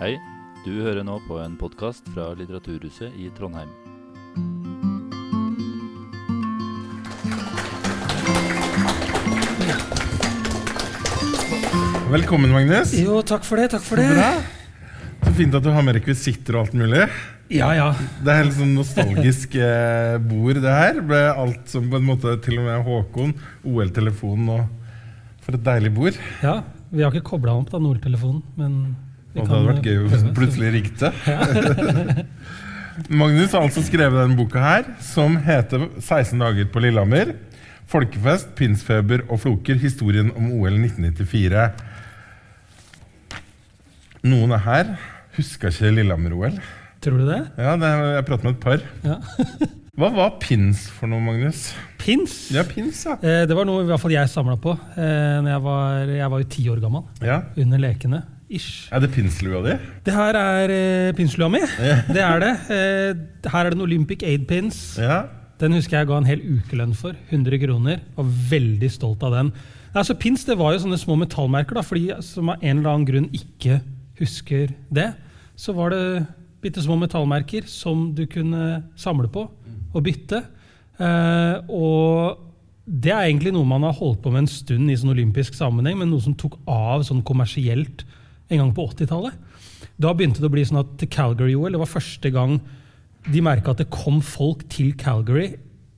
Hei, du hører nå på en podkast fra Litteraturhuset i Trondheim. Velkommen, Magnus. Jo, takk for det. takk for det. Bra. Så fint at du har med rekvisitter og alt mulig. Ja, ja. Det er helt sånn nostalgisk eh, bord, det her. Med alt som på en måte Til og med Håkon, OL-telefonen og For et deilig bord. ja. Vi har ikke kobla opp da, Nordtelefonen, men det hadde vært gøy hvis den plutselig ringte. Magnus har altså skrevet denne boka her, som heter 16 dager på Lillehammer. Folkefest, pinsfeber og floker. Historien om OL 1994. Noen er her. Huska ikke Lillehammer-OL. Tror du det? Ja, det jeg pratet med et par. Ja. Hva var pins for noe, Magnus? Pins? Ja, pins, ja. Eh, det var noe i hvert fall jeg samla på. Eh, når jeg, var, jeg var jo ti år gammel. ja. Under lekene. Ish. Er det pinslua di? Det her er eh, pinslua mi. Det er det. Eh, her er det en Olympic Aid Pins. Ja. Den husker jeg ga en hel ukelønn for. 100 kroner. Var veldig stolt av den. Altså, pins det var jo sånne små metallmerker. da, for de som av en eller annen grunn ikke husker det, så var det bitte små metallmerker som du kunne samle på og bytte. Eh, og det er egentlig noe man har holdt på med en stund i sånn olympisk sammenheng, men noe som tok av sånn kommersielt en gang på 80-tallet. Da begynte det å bli sånn at Calgary-OL det var første gang de merka at det kom folk til Calgary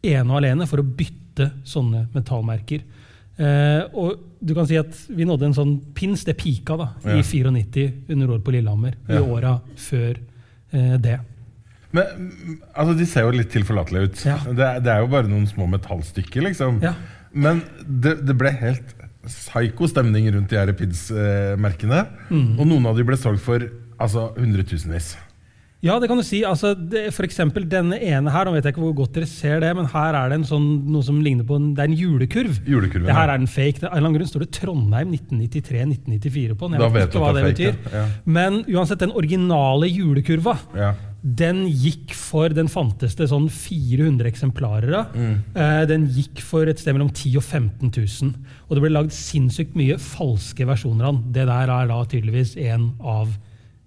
ene og alene for å bytte sånne metallmerker. Eh, og du kan si at vi nådde en sånn pins, det pika da, Ja. i 94 under år på Lillehammer. Ja. I åra før eh, det. Men altså, De ser jo litt tilforlatelige ut. Ja. Det, er, det er jo bare noen små metallstykker, liksom. Men det, det ble helt psyko stemning rundt de her pins-merkene. Mm. Og noen av de ble solgt for altså, hundretusenvis. Ja, det kan du si. Altså, det, for eksempel denne ene her, nå vet jeg ikke hvor godt dere ser det, men her er det en sånn, noe som ligner på en, det er en julekurv. Julekurven. Det her er en fake. Av en eller annen grunn står det Trondheim 1993-1994 på den. Jeg Da vet ikke hva det er betyr. Ja. Men uansett, den originale julekurva, Ja. den gikk for Den fantes det sånn 400 eksemplarer av. Mm. Eh, den gikk for et sted mellom 10 000 og 15 000. Og det ble lagd sinnssykt mye falske versjoner av den. Det der er da tydeligvis en av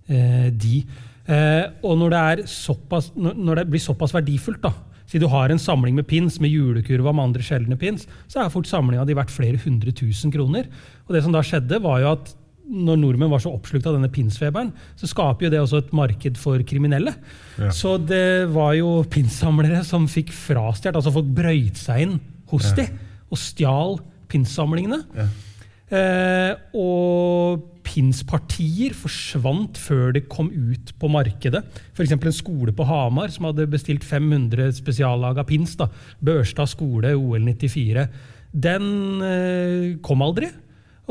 eh, de. Eh, og når det, såpass, når det blir såpass verdifullt, da, si du har en samling med pins med julekurva med andre sjeldne pins, så er fort samlinga di verdt flere hundre tusen kroner. Og det som da skjedde, var jo at når nordmenn var så oppslukt av denne pinsfeberen, så skaper jo det også et marked for kriminelle. Ja. Så det var jo pinssamlere som fikk frastjålet, altså folk brøyt seg inn hos de og stjal pinssamlingene. Ja. Eh, og pinspartier forsvant før det kom ut på markedet. F.eks. en skole på Hamar som hadde bestilt 500 spesiallaga pins. da, Børstad skole, OL 94. Den eh, kom aldri.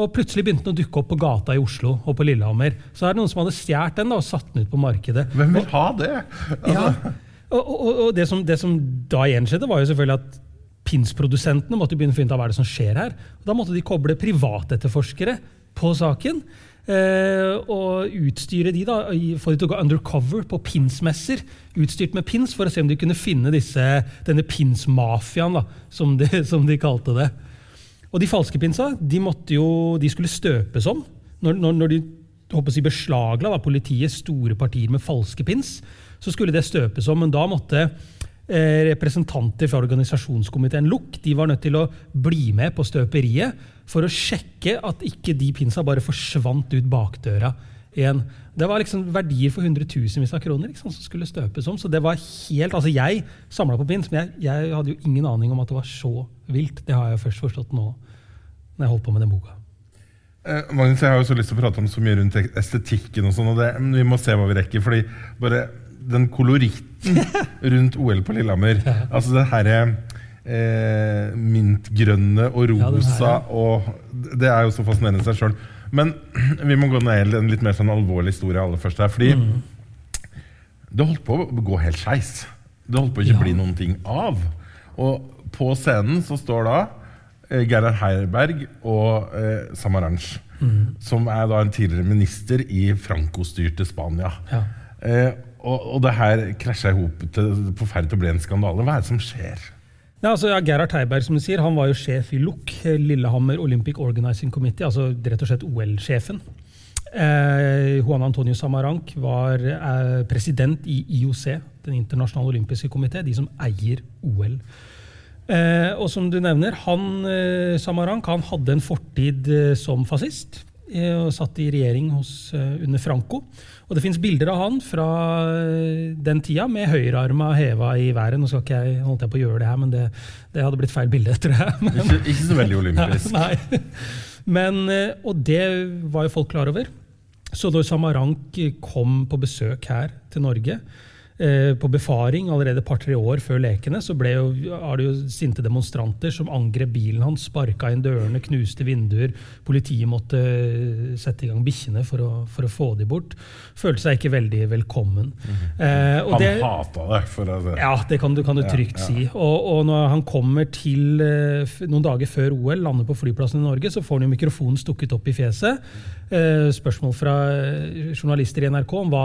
Og plutselig begynte den å dukke opp på gata i Oslo og på Lillehammer. Så er det noen som hadde stjålet den da, og satt den ut på markedet. Hvem vil ha det? Ja. Og, og, og det, som, det som da igjen skjedde, var jo selvfølgelig at pinsprodusentene måtte begynne å finne ut av hva det som skjer her. Og da måtte de koble privatetterforskere på saken. Eh, og utstyre de da, få de til å gå undercover på pinsmesser, utstyrt med pins, for å se om de kunne finne disse, denne pinsmafiaen, som de, som de kalte det. Og de falske pinsa de, jo, de skulle støpes om. Når, når, når de håper si, beslagla da, politiet store partier med falske pins, så skulle det støpes om. Men da måtte representanter fra organisasjonskomiteen LUK de var nødt til å bli med på støperiet for å sjekke at ikke de pinsa bare forsvant ut bakdøra igjen. Det var liksom verdier for hundretusenvis av kroner liksom, som skulle støpes om. Så det var helt, altså Jeg samla på pins, men jeg, jeg hadde jo ingen aning om at det var så vilt. Det har jeg først forstått nå når jeg holdt på med den boka. Eh, Magnus, Jeg har jo så lyst til å prate om så mye rundt estetikken, og sånn, og det, vi må se hva vi rekker. fordi bare den koloritten rundt OL på Lillehammer Altså det herre eh, mintgrønne og rosa ja. og Det er jo så fascinerende i seg sjøl. Men vi må gå ned i en litt mer sånn alvorlig historie aller først her. Fordi Mm. det holdt på å gå helt skeis. Det holdt på å ikke Ja. bli noen ting av. Og på scenen så står da eh, Gerhard Heiberg og eh, Samaranch. Mm. Som er da en tidligere minister i Franco-styrte Spania. Ja. Eh, og, og det her krasja i hop på ferd å bli en skandale. Hva er det som skjer? Ja, altså, ja, Gerhard Heiberg som du sier, han var jo sjef i LUK, Lillehammer Olympic Organizing Committee, altså rett og slett OL-sjefen. Eh, Juan Antonio Samarank var eh, president i IOC, Den internasjonale olympiske komité, de som eier OL. Eh, og som du nevner, han, eh, Samaranch han hadde en fortid eh, som fascist. eh, Og satt i regjering hos, eh, under Franco. Og det fins bilder av han fra eh, den tida med høyrearma heva i været. Nå skal ikke jeg, holdt jeg på å gjøre det her, men det, det hadde blitt feil bilde, tror jeg. Men, Ikke, ikke så veldig olympisk. Nei. Men, eh, og det var jo folk klar over. Så da Samarank kom på besøk her til Norge, eh, på befaring allerede et par-tre år før lekene, så ble jo, er det jo sinte demonstranter som angrep bilen hans, sparka inn dørene, knuste vinduer. Politiet måtte eh, sette i gang bikkjene for, for å få de bort. Følte seg ikke veldig velkommen. Eh, og Han det- hata det, for si ja, det kan du, kan du trygt ja. si. Og, og når han kommer til eh, noen dager før OL, lander på flyplassen i Norge, så får han jo mikrofonen stukket opp i fjeset. Eh, spørsmål fra eh, journalister i NRK om, hva,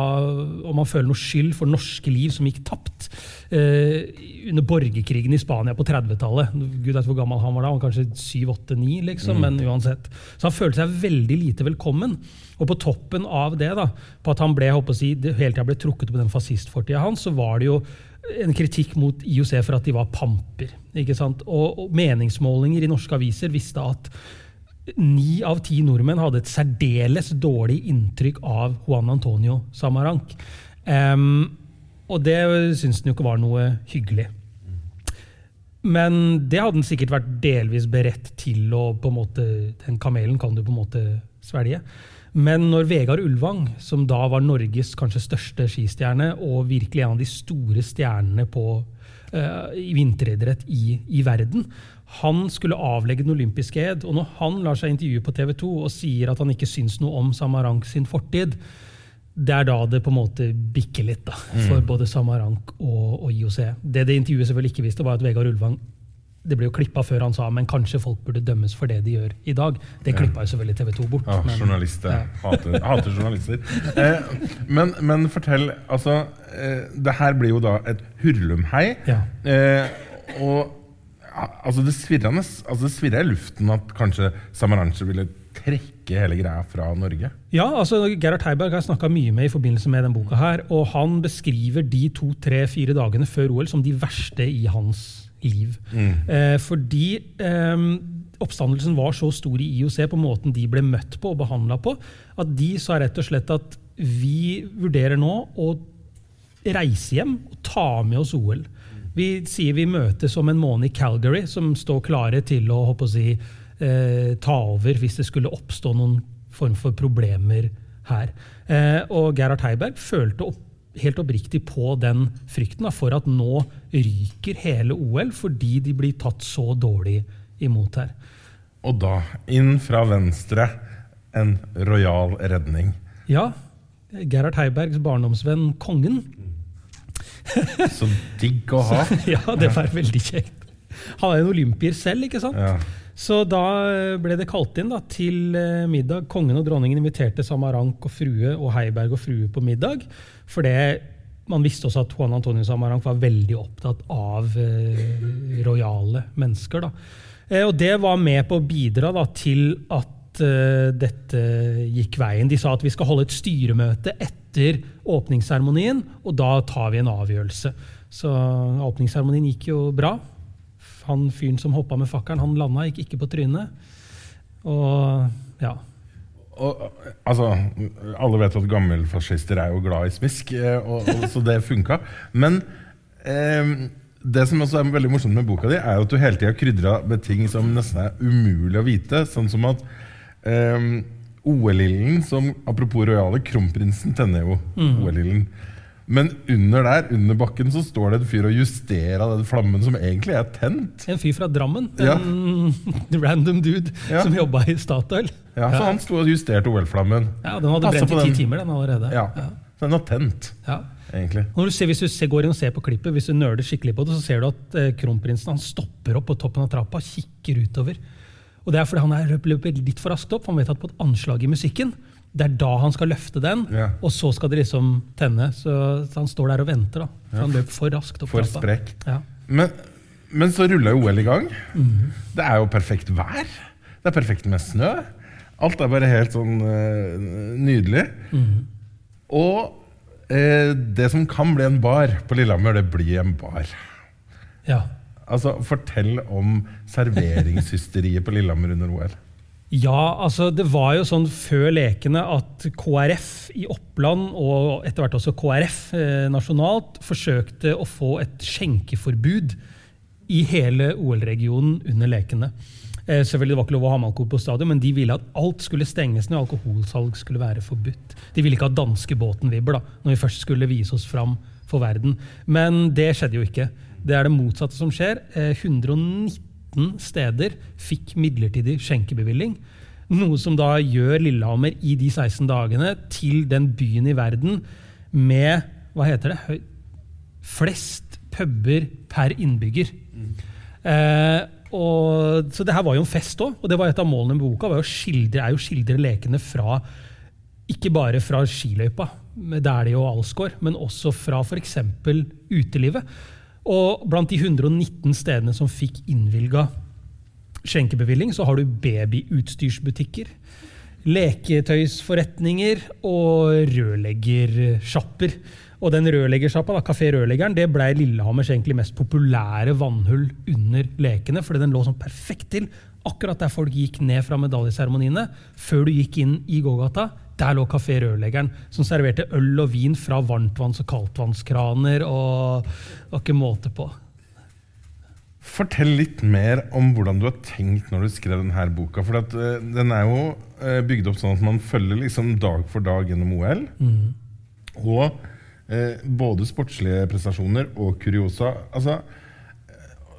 om han føler noe skyld for norske liv som gikk tapt eh, under borgerkrigen i Spania på 30-tallet. Gud vet hvor gammel han var da, han var kanskje 7-8-9, liksom, men uansett. Så han følte seg veldig lite velkommen. Og på toppen av det, da, på at han ble, jeg håper å si, hele tida ble trukket opp i den fascistfortida hans, så var det jo en kritikk mot IOC for at de var pamper. ikke sant? Og, og meningsmålinger i norske aviser visste at ni av ti nordmenn hadde et særdeles dårlig inntrykk av Juan Antonio Samaranch. Um, og det syntes han jo ikke var noe hyggelig. Men det hadde han sikkert vært delvis beredt til å på en måte, Den kamelen kan du på en måte svelge. Men når Vegard Ulvang, som da var Norges kanskje største skistjerne, og virkelig en av de store stjernene på, uh, i vinteridrett i, i verden, han skulle avlegge den olympiske ed. Og når han lar seg intervjue på TV 2 og sier at han ikke syns noe om Samarank sin fortid, det er da det på en måte bikker litt da, for både Samarank og, og IOC. Det det intervjuet selvfølgelig ikke visste, var at Vegard Ulvang det ble jo klippa før han sa men kanskje folk burde dømmes for det de gjør i dag. Det klippa jo selvfølgelig TV 2 bort. Ja, men- journalister. ja. Hater, hater journalister. Eh, men, men fortell, altså eh, Det her blir jo da et hurlumhei. Ja. Eh, og altså det svirrer altså det svirrer i luften at kanskje Samaranche ville trekke hele greia fra Norge. Ja, altså Gerhard Heiberg har jeg snakka mye med i forbindelse med den boka. her, og Han beskriver de to, tre, fire dagene før OL som de verste i hans liv. Eh, fordi eh, oppstandelsen var så stor i IOC på måten de ble møtt på og behandla på, at de sa rett og slett at vi vurderer nå å reise hjem og ta med oss OL. Vi sier vi møtes om en måned i Calgary, som står klare til å, å si, eh, ta over hvis det skulle oppstå noen form for problemer her. Eh, og Gerhard Heiberg følte opp, helt oppriktig på den frykten da, for at nå ryker hele OL fordi de blir tatt så dårlig imot her. Og da, inn fra venstre, en rojal redning. Ja, Gerhard Heibergs barndomsvenn Kongen. Så digg å ha. ja, det var veldig kjekt. Han er en olympier selv, ikke sant? Ja. Så da eh, ble det kalt inn da, til eh, middag. Kongen og dronningen inviterte Samarank og frue og Heiberg og frue på middag. For det, man visste også at Juan Antonio Samarank var veldig opptatt av eh, rojale mennesker. Da. Eh, og det var med på å bidra da, til at eh, dette gikk veien. De sa at vi skal holde et styremøte etter åpningsseremonien, og da tar vi en avgjørelse. Så åpningsseremonien gikk jo bra. Han fyren som hoppa med fakkelen, han landa, gikk ikke på trynet. Og ja. Og, altså, alle vet at gammelfascister er jo glad i smisk, eh, og, og, så det funka. Men eh, det som også er veldig morsomt med boka di, er jo at du hele tida krydra med ting som nesten er umulig å vite. Sånn som at eh, OL-ilden, som apropos rojale, kronprinsen tenner jo OL-ilden. Men under der, under bakken, så står det en fyr og justerer den flammen som egentlig er tent. En fyr fra Drammen. Ja. En random dude Ja. som jobba i Statoil. Ja, Så han sto og justerte OL-flammen. Ja, Den hadde Passer brent i ti timer, den allerede. Ja. Den var tent, Ja. egentlig. Du ser, hvis du ser, går inn og ser på klippet, hvis du nerder skikkelig på det, så ser du at eh, kronprinsen han stopper opp på toppen av trappa og kikker utover. Og Det er fordi han er løper- litt for raskt opp. Han vet at på et anslag i musikken, det er da han skal løfte den, Ja. og så skal det liksom tenne. Så, så han står der og venter. da. For Han løper for raskt opp For trappa. For Ja. Men, men så ruller jo OL i gang. Mhm. Det er jo perfekt vær. Det er perfekt med snø. Alt er bare helt sånn uh, nydelig. Mhm. Og uh, det som kan bli en bar på Lillehammer, det blir en bar. Ja. Altså, Fortell om serveringshysteriet på Lillehammer under OL. Ja, altså det var jo sånn før lekene at KrF i Oppland, og etter hvert også KrF eh, nasjonalt, forsøkte å få et skjenkeforbud i hele OL-regionen under lekene. Eh, selvfølgelig var det ikke lov å ha med alkohol på stadion, men de ville at alt skulle stenges ned, alkoholsalg skulle være forbudt. De ville ikke ha danskebåten-vibber da, når vi først skulle vise oss fram for verden. Men det skjedde jo ikke. Det er det motsatte som skjer. Eh, 119 steder fikk midlertidig skjenkebevilling. Noe som da gjør Lillehammer i de 16 dagene til den byen i verden med hva heter det, flest puber per innbygger. Eh, og, så det her var jo en fest òg, og det var et av målene med boka. var jo skildre, er jo å skildre lekene fra ikke bare fra skiløypa, der det jo Alsgaard, men også fra f.eks. utelivet. Og blant de 119 stedene som fikk innvilga skjenkebevilling, så har du babyutstyrsbutikker, leketøysforretninger og rørleggersjapper. Og den rørleggersjappa, Kafé Rørleggeren, det ble Lillehammers egentlig mest populære vannhull under lekene, fordi den lå sånn perfekt til akkurat der folk gikk ned fra medaljeseremoniene. Før du gikk inn i gågata, der lå Kafé Rørleggeren, som serverte øl og vin fra varmtvanns- og kaldtvannskraner. og var ikke måte på. Fortell litt mer om hvordan du har tenkt når du skrev denne boka. For at, uh, den er jo uh, bygd opp sånn at man følger liksom dag for dag gjennom OL. Og uh, både sportslige prestasjoner og kuriosa. Altså,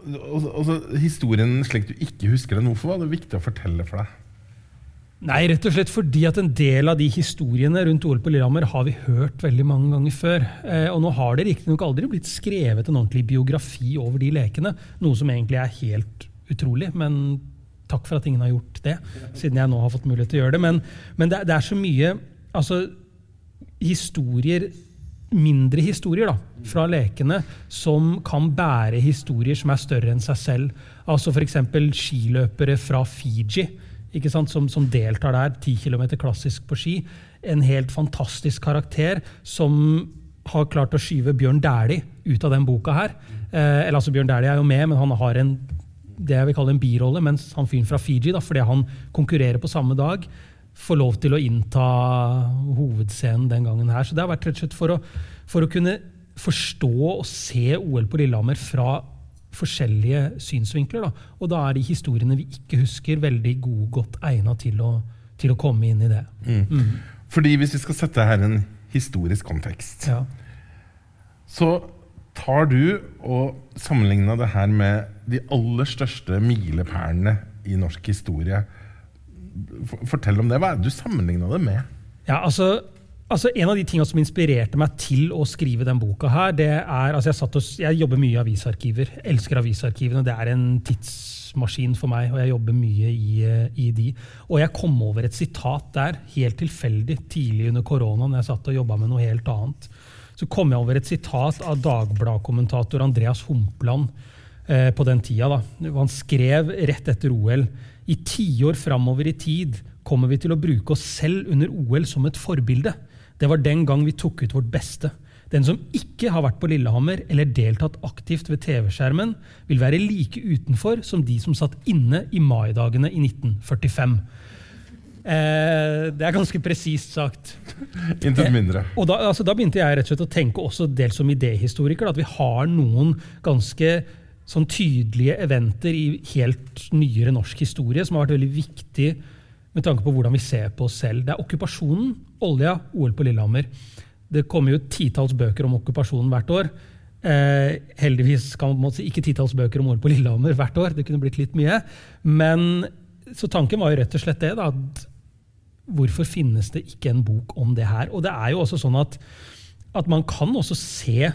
altså, historien slik du ikke husker den, hvorfor var det viktig å fortelle for deg? Nei, rett og slett fordi at en del av de historiene rundt OL på Lillehammer har vi hørt veldig mange ganger før. Eh, og nå har det riktignok aldri blitt skrevet en ordentlig biografi over de lekene. Noe som egentlig er helt utrolig, men takk for at ingen har gjort det. Siden jeg nå har fått mulighet til å gjøre det. Men, men det, det er så mye altså, historier mindre historier da, fra lekene som kan bære historier som er større enn seg selv. Altså F.eks. skiløpere fra Fiji som, som deltar der, 10 km klassisk på ski. En helt fantastisk karakter som har klart å skyve Bjørn Dæhlie ut av den boka her. Eh, eller altså Bjørn Dæhlie er jo med, men han har en det jeg vil kalle en birolle, mens han fyren fra Fiji, da, fordi han konkurrerer på samme dag, får lov til å innta hovedscenen den gangen her. Så det har vært rett og slett for å, for å kunne forstå og se OL på Lillehammer fra forskjellige synsvinkler. Da. Og da er de historiene vi ikke husker, veldig gode, godt egna til, til å komme inn i det. Fordi hvis vi skal sette her en historisk kontekst, Ja. så tar du og sammenligna det her med de aller største milepælene i norsk historie. Fortell om det. Hva er det du sammenligna det med? Ja, altså, altså En av de tingene som inspirerte meg til å skrive den boka, her, det er altså Jeg, og, jeg jobber mye i avisarkiver. Elsker avisarkivene. Det er en tidsmaskin for meg, og jeg jobber mye i, eh, i de. Og jeg kom over et sitat der, helt tilfeldig, tidlig under korona, når jeg satt og jobba med noe helt annet. Så kom jeg over et sitat av Dagbladet-kommentator Andreas Humpland eh, på den tida. Da. Han skrev rett etter OL i tiår framover i tid kommer vi til å bruke oss selv under OL som et forbilde. Det var den gang vi tok ut vårt beste. Den som ikke har vært på Lillehammer eller deltatt aktivt ved TV-skjermen, vil være like utenfor som de som satt inne i maidagene i 1945. Eh, det er ganske presist sagt. Intet mindre. Og da, altså, da begynte jeg rett og slett å tenke også dels som idéhistoriker, at vi har noen ganske sånn tydelige eventer i helt nyere norsk historie som har vært veldig viktig med tanke på hvordan vi ser på oss selv. Det er okkupasjonen, olja, OL på Lillehammer. Det kommer jo titalls bøker om okkupasjonen hvert år. Eh, heldigvis kan man si ikke titalls bøker om OL på Lillehammer hvert år. Det kunne blitt litt mye. Men så tanken var jo rett og slett det. da, at Hvorfor finnes det ikke en bok om det her? Og det er jo også sånn at, at man kan også se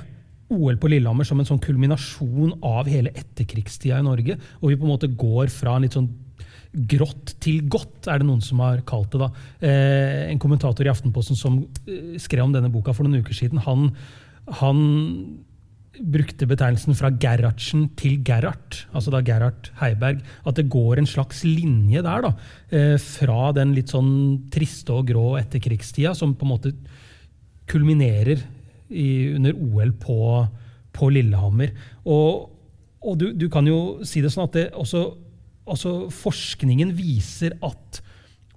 OL på Lillehammer som en sånn kulminasjon av hele etterkrigstida i Norge. Og vi på en måte går fra en litt sånn grått til godt, er det noen som har kalt det. da. Eh, en kommentator i Aftenposten som eh, skrev om denne boka for noen uker siden, han, han brukte betegnelsen fra Gerhardsen til Gerhard, altså da Gerhard Heiberg. At det går en slags linje der, da. Eh, fra den litt sånn triste og grå etterkrigstida, som på en måte kulminerer i, under OL på, på Lillehammer. Og, og du, du, kan jo si det sånn at det også, også forskningen viser at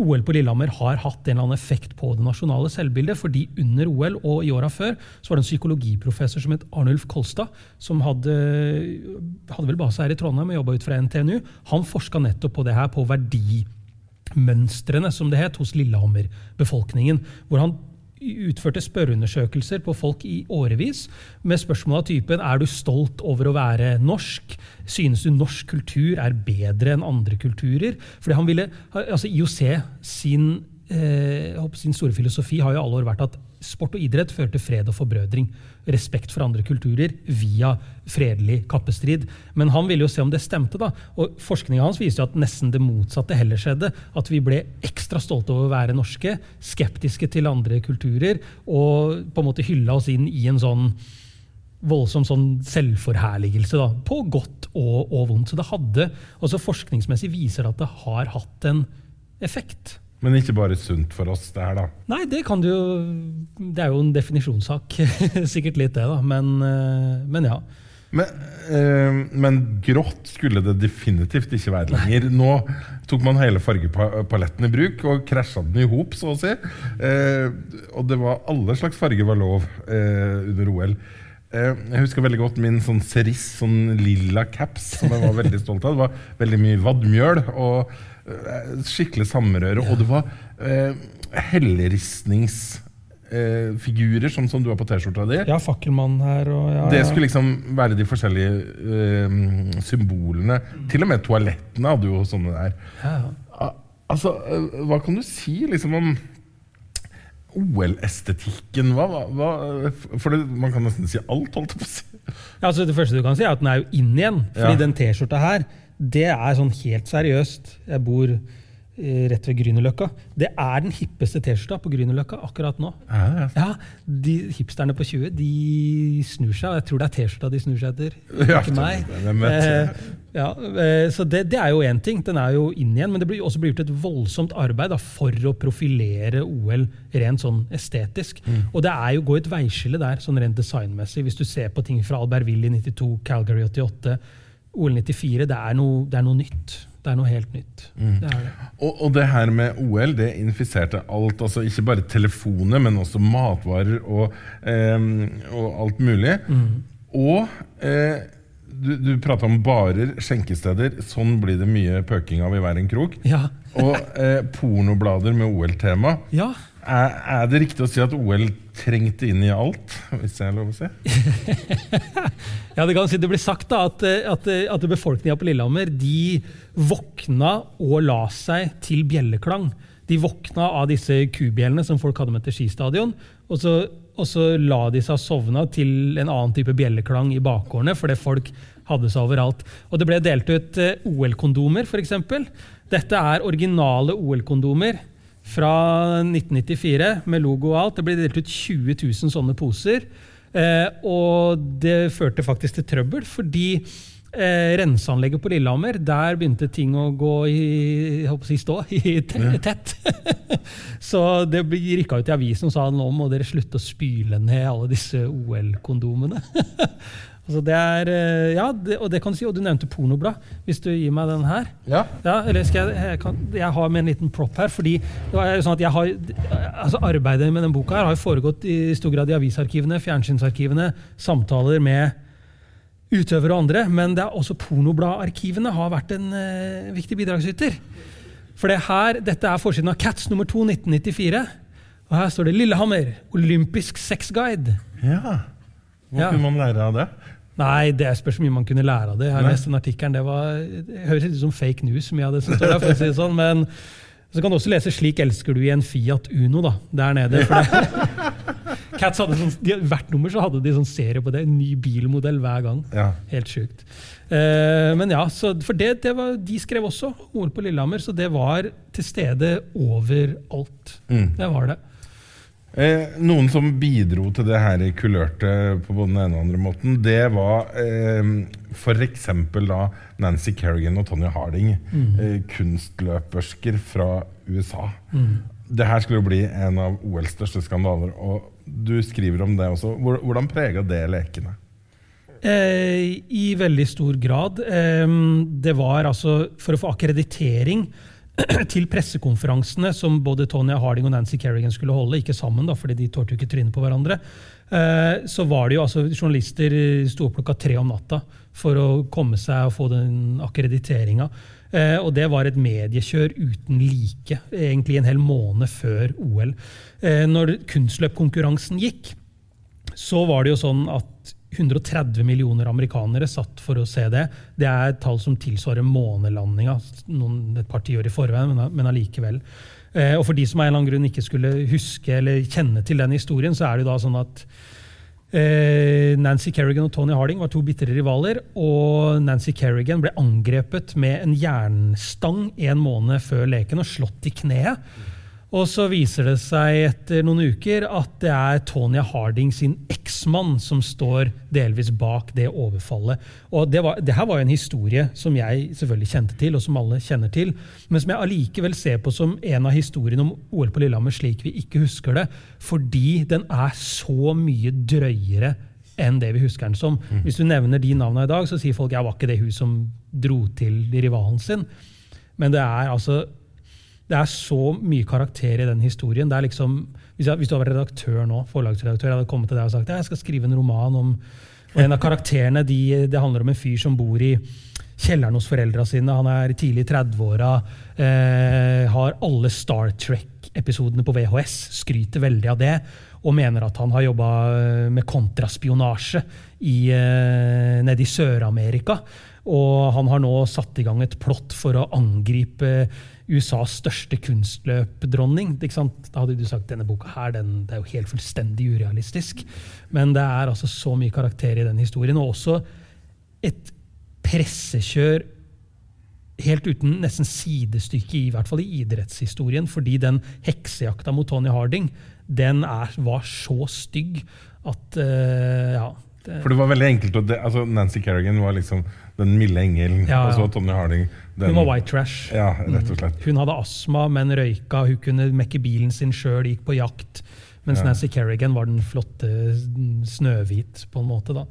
OL på Lillehammer har hatt en eller annen effekt på det nasjonale selvbildet. fordi under OL og i åra før så var det en psykologiprofessor som het Arnulf Kolstad, som hadde, hadde vel base her i Trondheim og jobba ut fra NTNU. Han forska nettopp på det her, på verdimønstrene, som det het, hos Lillehammer-befolkningen. Hvor han utførte spørreundersøkelser på folk i årevis med spørsmål av typen er du stolt over å være norsk. Synes du norsk kultur er bedre enn andre kulturer? Fordi han ville, altså IOC sin, eh, sin store filosofi har jo alle år vært at sport og idrett fører til fred og forbrødring. Respekt for andre kulturer via fredelig kappestrid. Men han ville jo se om det stemte. da, og Forskninga hans viser jo at nesten det motsatte heller skjedde. At vi ble ekstra stolte over å være norske, skeptiske til andre kulturer, og på en måte hylla oss inn i en sånn voldsom sånn selvforherligelse, da, på godt og, og vondt. Så det hadde, også forskningsmessig viser at det har hatt en effekt. Men ikke bare sunt for oss, det her, da? Nei, det kan du jo Det er jo en definisjonssak. Sikkert litt det, da. Men, eh, men ja. Men, øh, men, grått skulle det definitivt ikke være lenger. Nå tok man hele fargepaletten i bruk og krasja den i hop, så å si. Eh, og det var alle slags farger var lov eh, under OL. Eh, jeg husker veldig godt min sånn Ceris, sånn lilla caps, som jeg var veldig stolt av. Det var veldig mye vadmjøl. og Eh, skikkelig samrøre. Ja. Og det var eh, helleristningsfigurer, eh, som, som, du har på T-skjorta di. Ja, fakkelmann her og ja, Det skulle liksom være de forskjellige eh, symbolene. Til og med toalettene hadde jo sånne der. Ja. Altså, eh, hva kan du si liksom om OL-estetikken? Hva, hva, for det, man kan nesten si alt, holdt jeg på å si. Ja, altså det første du kan si, er at den er jo inn igjen. Fordi den T-skjorta her det er sånn helt seriøst. Jeg bor rett ved Grünerløkka. Det er den hippeste T-skjorta på Grünerløkka akkurat nå. Ja, ja. de Hipsterne på 20 de snur seg, og jeg tror det er T-skjorta de snur seg etter. Ja, ikke meg. Eh, ja, eh, så det, det, er jo én ting. Den er jo inn igjen. Men det blir også blir gjort et voldsomt arbeid da, for å profilere OL rent sånn estetisk. Mm. Og det er jo gå et veiskille der, sånn rent designmessig. Hvis du ser på ting fra Albertville i 92, Calgary 88 OL 94, det er, noe, det er noe nytt. Det er noe helt nytt. Mm. Det det. Og, og, det her med OL, det infiserte alt. altså Ikke bare telefoner, men også matvarer og, eh, og alt mulig. Mm. Og eh, du, du prata om barer, skjenkesteder. Sånn blir det mye pøking av i hver en krok. Ja. og eh, pornoblader med OL-tema. Ja. Er, det riktig å si at OL trengte inn i alt, hvis det er lov å si? ja, det kan si det blir sagt da, at, at, at befolkninga på Lillehammer de våkna og la seg til bjelleklang. De våkna av disse kubjellene som folk hadde med til skistadion. Og så, og så la de seg sovna til en annen type bjelleklang i bakgårdene, fordi folk hadde seg overalt. Og det ble delt ut eh, OL-kondomer, f.eks. Dette er originale OL-kondomer fra 1994 med logo og alt. Det ble delt ut 20 000 sånne poser. Eh, og det førte faktisk til trøbbel, fordi eh, renseanlegget på Lillehammer, der begynte ting å gå i, si stå, i tett. Så det rykka ut i avisen og sa nå må dere slutte å spyle ned alle disse OL-kondomene. Altså det er, eh, ja, det, og det kan du si, og du nevnte pornoblad. Hvis du gir meg den her. Ja. ja eller skal jeg, jeg, kan, jeg har med en liten prop her. fordi det var sånn at jeg har, altså Arbeidet med denne boka her har foregått i stor grad i avisarkivene, fjernsynsarkivene, samtaler med utøvere og andre. Men det er også pornobladarkivene har vært en uh, viktig bidragsyter. For det her, dette er forsiden av Cats nummer 2 1994. Og her står det 'Lillehammer olympisk sexguide'. Ja. Hva ja. kunne man lære av det? Nei, det spørs mye man kunne lære av det. Jeg har lest den artikkelen, Det, var, det høres litt ut som fake news, mye av det som står der. for å si det sånn, Men så kan du også lese 'Slik elsker du i en Fiat Uno' da, der nede. Cats hadde sånn, de, Hvert nummer så hadde de sånn serie på det. En ny bilmodell hver gang. Ja. Helt sjukt. Uh, men ja, For det, det var, de skrev også ord på Lillehammer, så det var til stede overalt. Mm. Det var det. Eh, noen som bidro til det her kulørte på både den ene og den andre måten, det var eh, f.eks. da Nancy Kerrigan og Tonje Harding. Eh, kunstløpersker fra USA. Det her skulle jo bli en av OLs største skandaler, og du skriver om det også. Hvordan prega det lekene? Eh, I veldig stor grad. Det var altså for å få akkreditering til pressekonferansene som både Tonya Harding og Nancy Kerrigan skulle holde, ikke sammen, da, fordi de tålte jo ikke trynet på hverandre, eh, så var det jo altså journalister sto opp klokka tre om natta for å komme seg og få den akkrediteringa. Eh, og det var et mediekjør uten like, egentlig en hel måned før OL. Eh, når kunstløpkonkurransen gikk, så var det jo sånn at 130 millioner amerikanere satt for å se det. Det er et tall som tilsvarer månelandinga et par tiår i forveien, men, men allikevel. Eh, og for de som av en eller annen grunn ikke skulle huske eller kjenne til den historien, så er det jo da sånn at eh, Nancy Kerrigan og Tony Harding var to bitre rivaler. Og Nancy Kerrigan ble angrepet med en jernstang en måned før leken og slått i kneet. Og så viser det seg etter noen uker at det er Tonya Harding sin eksmann som står delvis bak det overfallet. Og det, var, det her var jo en historie som jeg selvfølgelig kjente til, og som alle kjenner til, men som jeg allikevel ser på som en av historiene om OL på Lillehammer slik vi ikke husker det, fordi den er så mye drøyere enn det vi husker den som. Hvis du nevner de navnene i dag, så sier folk ja, var ikke det hun som dro til rivalen sin? Men det er altså det er så mye karakter i den historien. Det er liksom, hvis, jeg, hvis du var redaktør nå, forlagsredaktør, jeg hadde kommet til deg og sagt jeg skal skrive en roman om og En av karakterene de, det handler om en fyr som bor i kjelleren hos foreldra sine. Han er tidlig i 30-åra, eh, har alle Star Trek-episodene på VHS, skryter veldig av det. Og mener at han har jobba med kontraspionasje i, eh, nede i Sør-Amerika. Og han har nå satt i gang et plott for å angripe USAs største kunstløpdronning. Da hadde du sagt denne boka her, den, det er jo helt fullstendig urealistisk. Men det er altså så mye karakter i den historien. Og også et pressekjør helt uten nesten sidestykke, i hvert fall i idrettshistorien. Fordi den heksejakta mot Tony Harding den er, var så stygg at uh, ja, det, For det var veldig enkelt altså Nancy Kerrigan var liksom den milde engelen, Ja, ja. og så Tommy Harding den, Hun var white trash. Ja, rett og slett. Hun hadde astma, men røyka. Hun kunne mekke bilen sin sjøl, gikk på jakt. Mens Ja. Nancy Kerrigan var den flotte Snøhvit, på en måte. da.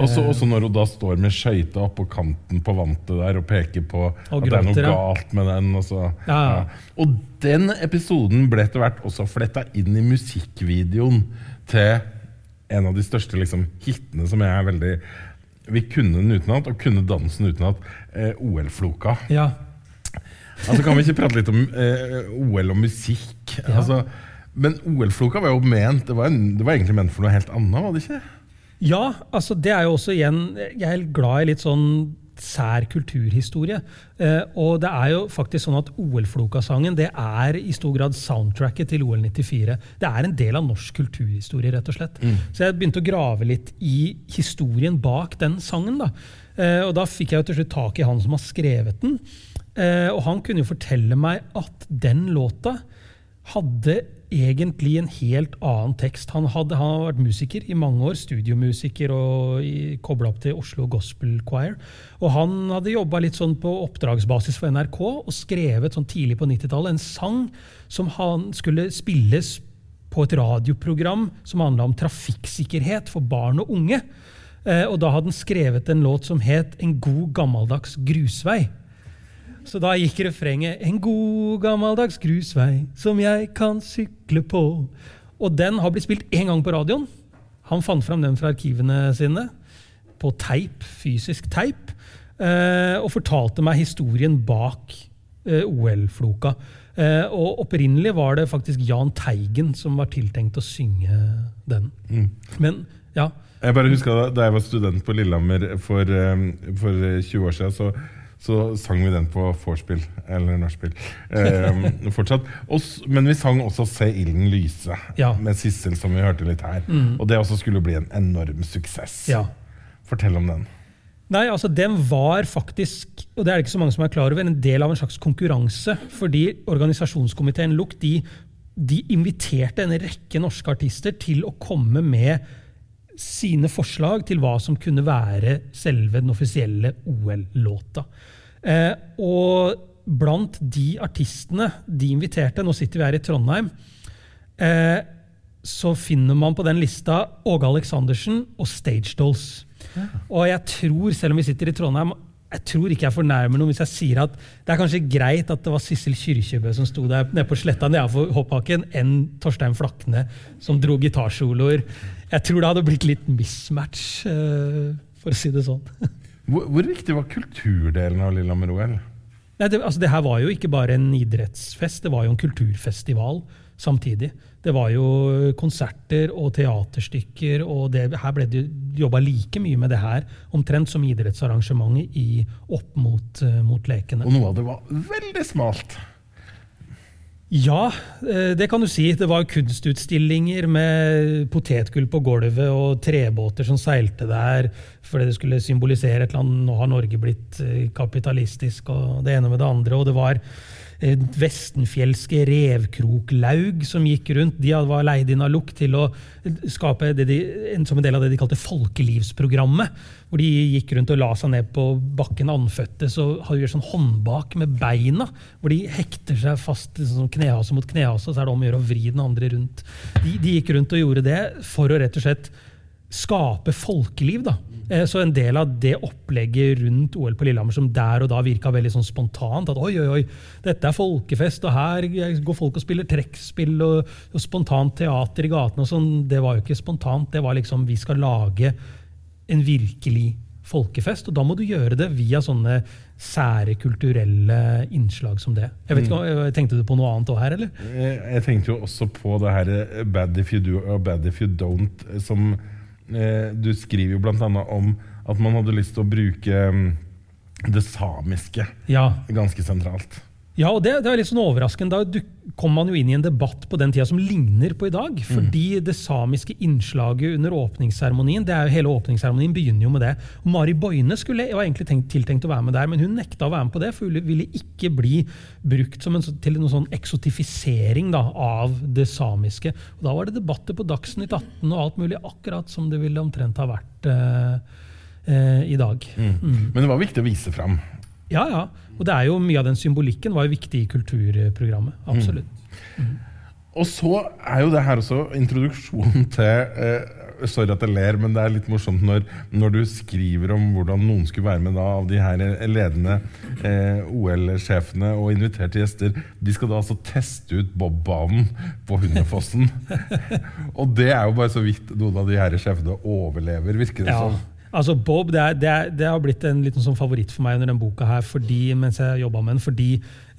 Også, Eh, også når hun da står med skøyta oppå kanten på vantet der og peker på Og at det er noe galt med den. Og, så, Ja, ja. og den episoden ble etter hvert også fletta inn i musikkvideoen til en av de største liksom, hitene som jeg er veldig Vi kunne den utenat, og kunne dansen utenat. Eh, OL-floka. Ja. Altså Kan vi ikke prate litt om eh, OL og musikk? Ja. Altså, men OL-floka var jo ment det var, en, det var egentlig ment for noe helt annet, var det ikke? Ja, altså det er jo også igjen Jeg er glad i litt sånn sær kulturhistorie. Eh, og det er jo faktisk sånn at OL-Floka-sangen det er i stor grad soundtracket til OL 94. Det er en del av norsk kulturhistorie, rett og slett. Så jeg begynte å grave litt i historien bak den sangen. da. Eh, og da fikk jeg jo til slutt tak i han som har skrevet den. Eh, og han kunne jo fortelle meg at den låta hadde egentlig en helt annen tekst. Han, hadde, han har vært musiker i mange år, studiomusiker og kobla opp til Oslo Gospel Choir. Og han hadde jobba litt sånn på oppdragsbasis for NRK og skrevet sånn tidlig på 90-tallet en sang som han skulle spilles på et radioprogram som handla om trafikksikkerhet for barn og unge. Eh, og da hadde han skrevet en låt som het En god gammeldags grusvei. Så da gikk refrenget 'En god gammeldags grusvei som jeg kan sykle på'. Og den har blitt spilt én gang på radioen. Han fant fram den fra arkivene sine på teip, fysisk teip, eh, og fortalte meg historien bak eh, OL-floka. Eh, og opprinnelig var det faktisk Jahn Teigen som var tiltenkt å synge den. Men ja, Jeg bare husker da, jeg var student på Lillehammer for, for 20 år siden, så, så sang vi den på vorspiel, eller nachspiel, eh, fortsatt. Og, men vi sang også 'Se ilden lyse' Ja. med Sissel, som vi hørte litt her. Og det også skulle bli en enorm suksess. ja. Fortell om den. Nei, altså Den var faktisk og det er det ikke så mange som er klar over, en del av en slags konkurranse. Fordi organisasjonskomiteen LUK de de inviterte en rekke norske artister til å komme med sine forslag til hva som kunne være selve den offisielle OL-låta. Eh, og blant de artistene de inviterte, nå sitter vi her i Trondheim, eh, så finner man på den lista Åge Aleksandersen og Stage Dolls. Ja. Og jeg tror, selv om vi sitter i Trondheim, jeg tror ikke jeg fornærmer noen hvis jeg sier at det er kanskje greit at det var Sissel Kyrkjebø som sto der nede på sletta nedenfor hoppbakken, enn Torstein Flakne som dro gitarsoloer. Jeg tror det hadde blitt litt mismatch, uh, for å si det sånn. hvor, hvor, viktig var kulturdelen av Lillehammer-OL? Det, altså, det her var jo ikke bare en idrettsfest, det var jo en kulturfestival samtidig. Det var jo konserter og teaterstykker, og det, her ble det jobba like mye med det her omtrent som idrettsarrangementet i, opp mot, uh, mot lekene. Og noe av det var veldig smalt. Ja, eh, det kan du si. Det var kunstutstillinger med potetgull på gulvet og trebåter som seilte der fordi det skulle symbolisere et eller annet Nå har Norge blitt eh, kapitalistisk og det ene med det andre. Og det var vestenfjelske revkroklaug som gikk rundt. De var leid inn av LUK til å skape de, som en del av det de kalte folkelivsprogrammet. Hvor de gikk rundt og la seg ned på bakken andføtte så har de sånn håndbak med beina. Hvor de hekter seg fast sånn knehase mot knehase, så er det om å gjøre å vri den andre rundt. De, de gikk rundt og gjorde det for å rett og slett skape folkeliv. da. Eh, så en del av det opplegget rundt OL på Lillehammer som der og da virka veldig sånn spontant, at oi, oi, oi, dette er folkefest, og her går folk og spiller trekkspill og, og spontant teater i gatene og sånn, det var jo ikke spontant. Det var liksom vi skal lage en virkelig folkefest, og da må du gjøre det via sånne sære kulturelle innslag som det. Jeg vet ikke, mm. Tenkte du på noe annet òg her, eller? Jeg tenkte jo også på det her eh, bad if you do og bad if you don't, eh, som Eh, du skriver jo bl.a. om at man hadde lyst til å bruke mm, det samiske ja. ganske sentralt. Ja, og det, det, er litt sånn overraskende. Da kom man jo inn i en debatt på den tida som ligner på i dag. Mm. Fordi mm. det samiske innslaget under åpningsseremonien det er jo Hele åpningsseremonien begynner jo med det. Og Mari Boine skulle, var egentlig tenkt, tiltenkt å være med der, men hun nekta å være med på det. For hun ville ikke bli brukt en, til noen sånn eksotifisering da, av det samiske. Og Da var det debatter på Dagsnytt 18 og alt mulig, akkurat som det ville omtrent ha vært eh, eh, i dag. Mm. Mm. Men det var viktig å vise fram. Ja, ja. Og det er jo mye av den symbolikken var jo viktig i kulturprogrammet. Absolutt. Mm. Mm. Og så er jo det her også introduksjonen til eh, Sorry at jeg ler, men det er litt morsomt når, når, du skriver om hvordan noen skulle være med da, av de her ledende eh, OL-sjefene og inviterte gjester. De skal da altså teste ut bobbanen på Hundefossen. og det er jo bare så vidt noen av de her sjefene overlever, virker det ja. som. Altså Bob det, er, det, er, det, har blitt en liten sånn favoritt for meg under den boka her, fordi, mens jeg jobba med den. Fordi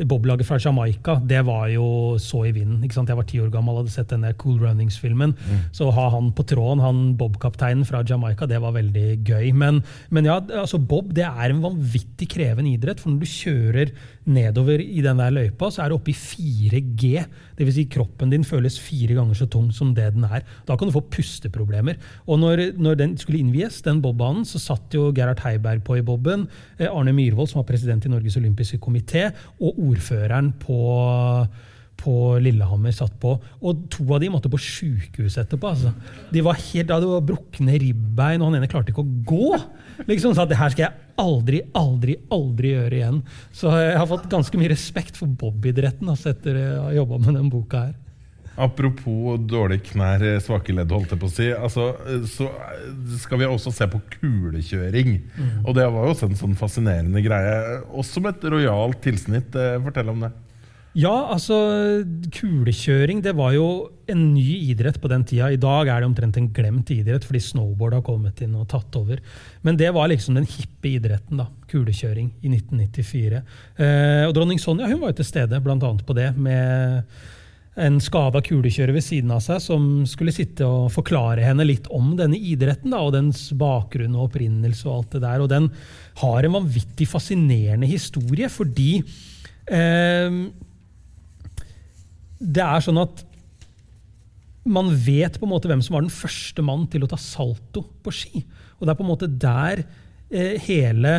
Bob-laget fra Jamaica det var jo så i vinden. ikke sant? Jeg var ti år gammel og hadde sett denne Cool Runnings-filmen. Mm. Så å ha han på tråden, han Bob-kapteinen fra Jamaica, det var veldig gøy. Men, men, ja, altså Bob det er en vanvittig krevende idrett. For når du kjører nedover i den der løypa, så er det oppe i 4G. Dvs. Si kroppen din føles fire ganger så tung som det den er. Da kan du få pusteproblemer. Og når, når den skulle innvies, den bobbanen, så satt jo Gerhard Heiberg på i boben. Eh, Arne Myhrvold, som var president i Norges olympiske komité, og ordføreren på, på Lillehammer satt på. Og to av de måtte på sjukehus etterpå. Altså. De var helt, det var brukne ribbein, og han ene klarte ikke å gå. Liksom sa at det her skal jeg aldri, aldri, aldri gjøre igjen. Så jeg har fått ganske mye respekt for bobidretten altså, etter å ha jobba med den boka her. Apropos dårlige knær, svake ledd, holdt jeg på å si. Altså, så skal vi også se på kulekjøring. Mm. Og det var jo også en sånn fascinerende greie. Også med et rojalt tilsnitt. Eh, fortell om det. Ja, altså kulekjøring det var jo en ny idrett på den tida. I dag er det omtrent en glemt idrett fordi snowboard har kommet inn og tatt over. Men det var liksom den hippe idretten. da, Kulekjøring i 1994. Eh, og dronning Sonja hun var jo til stede blant annet på det med en skada kulekjører ved siden av seg som skulle sitte og forklare henne litt om denne idretten da, og dens bakgrunn og opprinnelse. Og alt det der. Og den har en vanvittig fascinerende historie, fordi eh, det er sånn at man vet på en måte hvem som var den første mann til å ta salto på ski. Og det er på en måte der eh, hele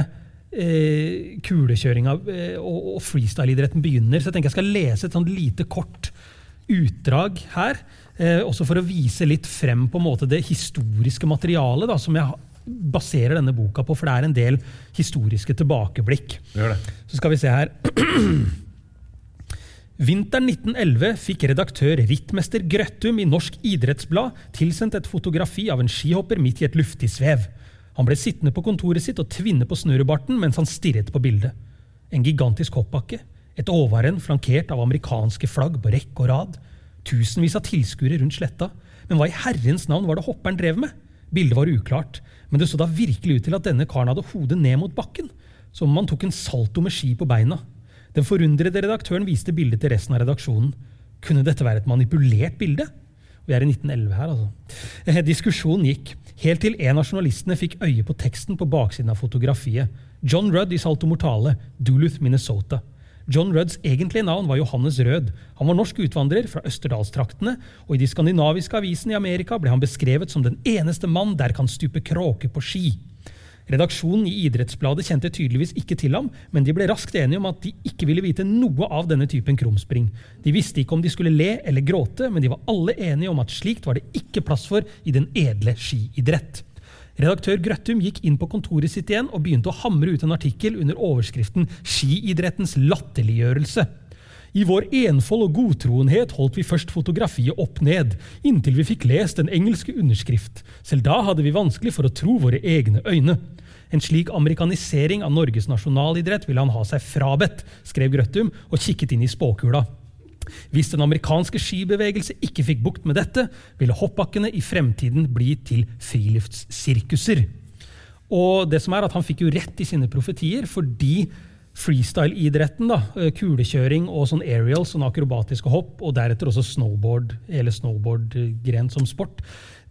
eh, kulekjøringa eh, og, og freestyle-idretten begynner. Så jeg tenker jeg skal lese et sånt lite kort utdrag her. Eh, også for å vise litt frem på en måte det historiske materialet da, som jeg baserer denne boka på, for det er en del historiske tilbakeblikk. Så skal vi se her. Vinteren 1911 fikk redaktør rittmester Grøttum i Norsk Idrettsblad tilsendt et fotografi av en skihopper midt i et luftig svev. Han ble sittende på kontoret sitt og tvinne på snurrebarten mens han stirret på bildet. En gigantisk hoppbakke, et overrenn flankert av amerikanske flagg på rekke og rad, tusenvis av tilskuere rundt sletta. Men hva i herrens navn var det hopperen drev med? Bildet var uklart, men det så da virkelig ut til at denne karen hadde hodet ned mot bakken, som om han tok en salto med ski på beina. Den forundrede redaktøren viste bildet til resten av redaksjonen. Kunne dette være et manipulert bilde? Vi er i 1911 her, altså. Eh, diskusjonen gikk, helt til en av journalistene fikk øye på teksten på baksiden av fotografiet. John Rudd i Salto Mortale, Duluth, Minnesota. John Rudds egentlige navn var Johannes Rød. Han var norsk utvandrer fra Østerdalstraktene, og i de skandinaviske avisene i Amerika ble han beskrevet som den eneste mann der kan stupe kråke på ski. Redaksjonen i Idrettsbladet kjente tydeligvis ikke til ham, men de ble raskt enige om at de ikke ville vite noe av denne typen krumspring. De visste ikke om de skulle le eller gråte, men de var alle enige om at slikt var det ikke plass for i den edle skiidrett. Redaktør Grøttum gikk inn på kontoret sitt igjen og begynte å hamre ut en artikkel under overskriften 'Skiidrettens latterliggjørelse'. I vår enfold og godtroenhet holdt vi først fotografiet opp ned, inntil vi fikk lest den engelske underskrift. Selv da hadde vi vanskelig for å tro våre egne øyne. En slik amerikanisering av Norges nasjonalidrett ville han ha seg frabedt, skrev Grøttum og kikket inn i spåkula. Hvis den amerikanske skibevegelse ikke fikk bukt med dette, ville hoppbakkene i fremtiden bli til friluftssirkuser. Og det som er at Han fikk jo rett i sine profetier, fordi freestyle-idretten, da, kulekjøring og sånn aerial, sånn akrobatiske hopp, og deretter også snowboard, hele snowboardgren som sport,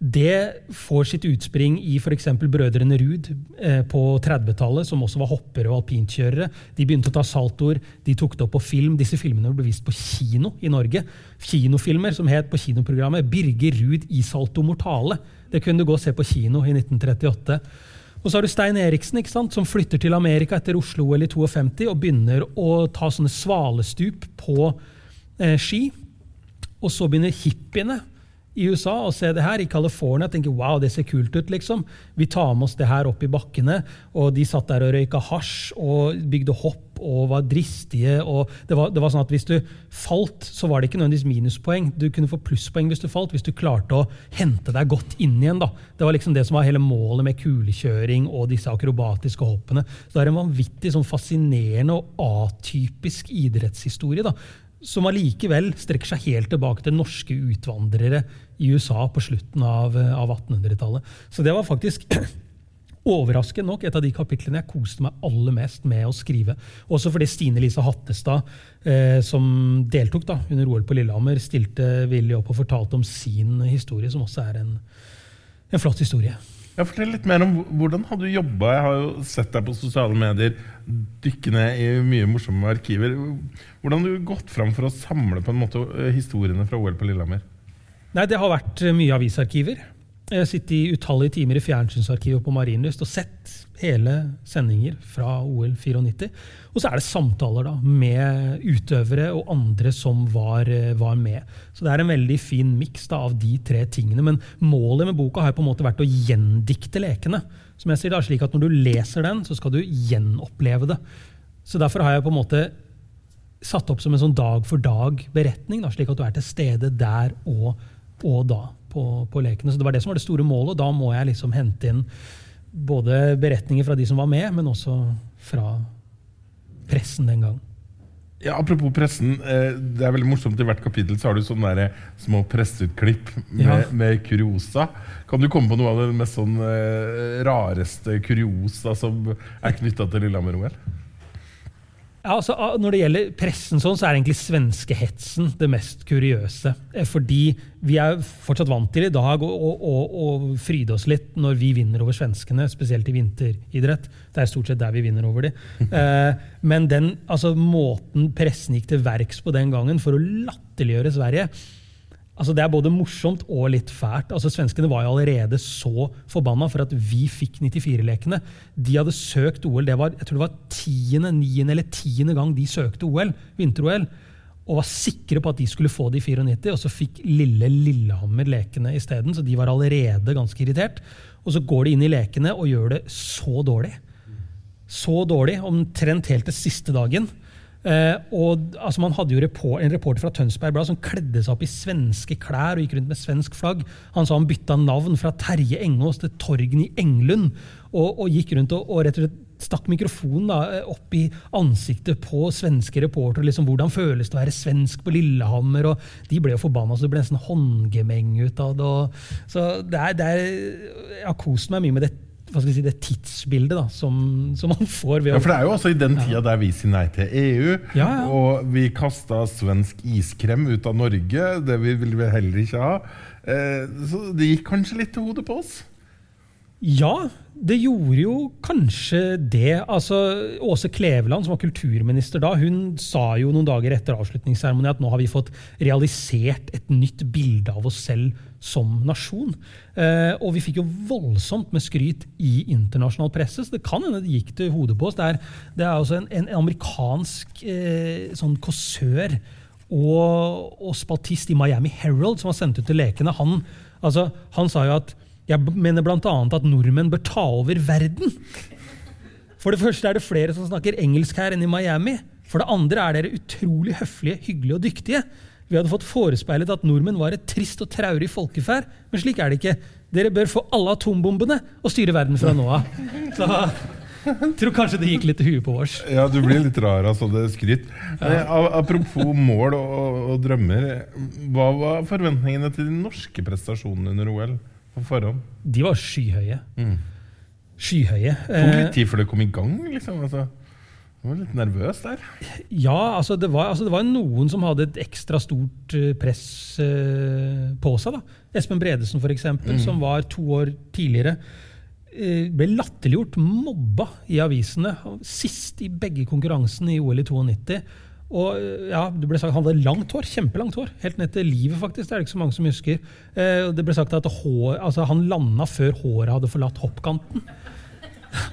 det får sitt utspring i f.eks. brødrene Ruud eh, på 30-tallet, som også var hoppere og alpintkjørere. De begynte å ta saltoer, de tok det opp på film. Disse filmene ble vist på kino i Norge. Kinofilmer som het på kinoprogrammet 'Birger Ruud i salto mortale'. Det kunne du gå og se på kino i 1938. Og så har du Stein Eriksen, ikke sant, som flytter til Amerika etter Oslo-OL i 52 og begynner å ta sånne svalestup på eh, ski. Og så begynner hippiene i USA og se det her. I California tenker wow, det ser kult ut. liksom. Vi tar med oss det her opp i bakkene. Og de satt der og røyka hasj og bygde hopp og var dristige. og det var, det var, sånn at Hvis du falt, så var det ikke nødvendigvis minuspoeng. Du kunne få plusspoeng hvis du falt, hvis du klarte å hente deg godt inn igjen. da. Det var liksom det som var hele målet med kulekjøring og disse akrobatiske hoppene. Så det er en vanvittig sånn fascinerende og atypisk idrettshistorie. da, som allikevel strekker seg helt tilbake til norske utvandrere i USA på slutten av, av 1800-tallet. Så det var faktisk overraskende nok et av de kapitlene jeg koste meg aller mest med å skrive. Også fordi Stine Lise Hattestad, eh, som deltok da, under OL på Lillehammer, stilte villig opp og fortalte om sin historie, som også er en, en flott historie. Ja, Fortell litt mer om hvordan har du jobba. Jeg har jo sett deg på sosiale medier dykke ned i mye morsomme arkiver. Hvordan har du gått fram for å samle på en måte historiene fra OL på Lillehammer? Nei, Det har vært mye avisarkiver. Jeg har sittet i utallige timer i fjernsynsarkivet på Marienlyst og sett hele sendinger fra OL 94. Og så er det samtaler da, med utøvere og andre som var, var med. Så det er en veldig fin miks av de tre tingene. Men målet med boka har på en måte vært å gjendikte lekene. Som jeg sier da, slik at Når du leser den, så skal du gjenoppleve det. Så Derfor har jeg på en måte satt opp som en sånn dag for dag-beretning, slik at du er til stede der og, og da på, på, lekene. Så Det var det som var det store målet, og da må jeg liksom hente inn både beretninger fra de som var med, men også fra pressen den gang. Ja, Apropos pressen. Eh, det er veldig morsomt I hvert kapittel så har du sånne der små presseutklipp med, ja. med, kuriosa. Kan du komme på noe av det mest sånn eh, rareste kuriosa som er knytta til Lillehammer-OL? Ja, altså, når det gjelder pressen, sånn, så er egentlig svenskehetsen det mest kuriøse. Eh, fordi vi er fortsatt vant til i dag å, å, å, fryde oss litt når vi vinner over svenskene, spesielt i vinteridrett. Det er stort sett der vi vinner over dem. Eh, men den, altså, måten pressen gikk til verks på den gangen for å latterliggjøre Sverige Altså Det er både morsomt og litt fælt. Altså Svenskene var jo allerede så forbanna for at vi fikk 94-lekene. De hadde søkt OL. Det var jeg tror det var tiende, niende eller tiende gang de søkte OL, vinter-OL. og var sikre på at de skulle få de 94, og så fikk lille Lillehammer lekene isteden. Så de var allerede ganske irritert. Og så går de inn i lekene og gjør det så dårlig. Så dårlig, omtrent helt til siste dagen. Eh, og altså, Man hadde jo report, en reporter fra Tønsberg Blad som kledde seg opp i svenske klær og gikk rundt med svensk flagg. Han sa han bytta navn fra Terje Engås til Torgny Englund. Og, og gikk rundt og, og rett og slett stakk mikrofonen da, opp i ansiktet på svenske reportere. Liksom, hvordan føles det å være svensk på Lillehammer? og De ble jo forbanna, så det ble nesten håndgemeng ut av det. Og, så det er, det er, Jeg har kost meg mye med det hva skal jeg si, det tidsbildet da, som, som man får. ved Ja, For det er jo også i den tida der vi sier nei til EU, Ja, ja. og vi kasta svensk iskrem ut av Norge. Det vi ville vi heller ikke ha. Eh, så det gikk kanskje litt til hodet på oss. Ja, det gjorde jo kanskje det. Altså, Åse Kleveland, som var kulturminister da, hun sa jo noen dager etter avslutningsseremonien at nå har vi fått realisert et nytt bilde av oss selv som nasjon. Eh, og vi fikk jo voldsomt med skryt i internasjonal presse, så det kan hende det gikk til hodet på oss. Det er, det er altså en, en amerikansk eh, sånn kåsør og, og spaltist i Miami Herald som har sendt ut til lekene. Han, altså, han sa jo at jeg mener bl.a. at nordmenn bør ta over verden. For det første er det flere som snakker engelsk her enn i Miami. For det andre er dere utrolig høflige, hyggelige og dyktige. Vi hadde fått forespeilet at nordmenn var et trist og traurig folkeferd, men slik er det ikke. Dere bør få alle atombombene og styre verden fra nå av. Så tror kanskje det gikk litt i huet på oss. Ja, du blir litt rar av sånne skryt. Ja. apropos mål og, og drømmer. Hva var forventningene til de norske prestasjonene under OL på forhånd? De var skyhøye. Mm. Skyhøye. Det tok Eh, litt tid før det kom i gang. liksom. Altså, Du var litt nervøs der. Ja, altså det, var, altså det var noen som hadde et ekstra stort eh, press eh, på seg. da. Espen Bredesen, f.eks., eksempel, som var to år tidligere. eh, ble latterliggjort, mobba i avisene. Sist i begge konkurransene i OL i 92. Og ja, det ble sagt Han hadde langt hår, kjempelangt hår. Helt ned til livet, faktisk. Det er det ikke så mange som husker. Eh, det ble sagt at hår, altså, han landa før håret hadde forlatt hoppkanten.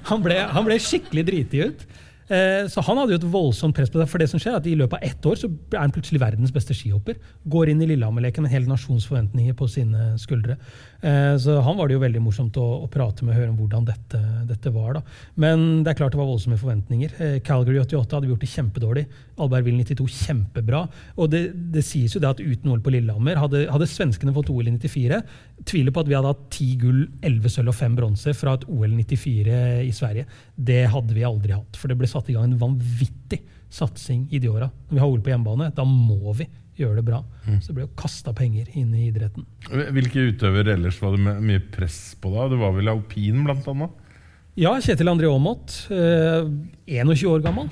Han ble, han ble skikkelig dritig ut. Eh, så han hadde jo et voldsomt press på seg. For det som skjer er at i løpet av ett år så er han plutselig verdens beste skihopper. Går inn i Lillehammerleken med hele hel nasjons forventninger på sine skuldre. Eh, så han var det jo veldig morsomt å, å prate med og høre om hvordan dette, dette var. da. Men det er klart det var voldsomme forventninger. Eh, Calgary 88 hadde gjort det kjempedårlig. Albertville 92 kjempebra. Og det, det sies jo det at uten OL på Lillehammer hadde, hadde svenskene fått OL i 94. Tviler på at vi hadde hatt ti gull, elleve sølv og fem bronse fra et OL 94 i Sverige. Det hadde vi aldri hatt. For det ble satt i gang en vanvittig satsing i de åra. Når vi har OL på hjemmebane, da må vi gjøre det bra. Så det ble jo kasta penger inn i idretten. Hvilke utøvere ellers var det mye press på da? Det var vel alpin, blant annet? Ja, Kjetil André Aamodt, eh, 21 år gammel.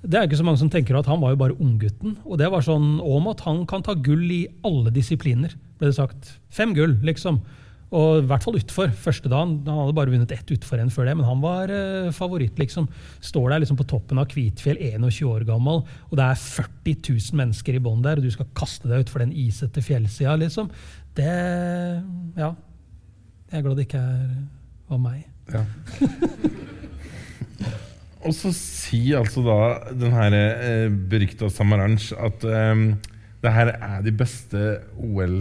Det er ikke så mange som tenker at han var jo bare unggutten. Og det var sånn, Aamodt han kan ta gull i alle disipliner, ble det sagt. Fem gull, liksom. Og i hvert fall utfor. Første dagen, Han hadde bare vunnet ett utfor-renn før det, men han var eh, favoritt. liksom. Står der liksom på toppen av Kvitfjell, 21 år gammel, og det er 40 000 mennesker i bånn der, og du skal kaste deg utfor den isete fjellsida, liksom. Det Ja. Jeg er glad det ikke er var meg. Ja. Og så sier altså da den her eh, berykta Samaranch at eh, det her er de beste OL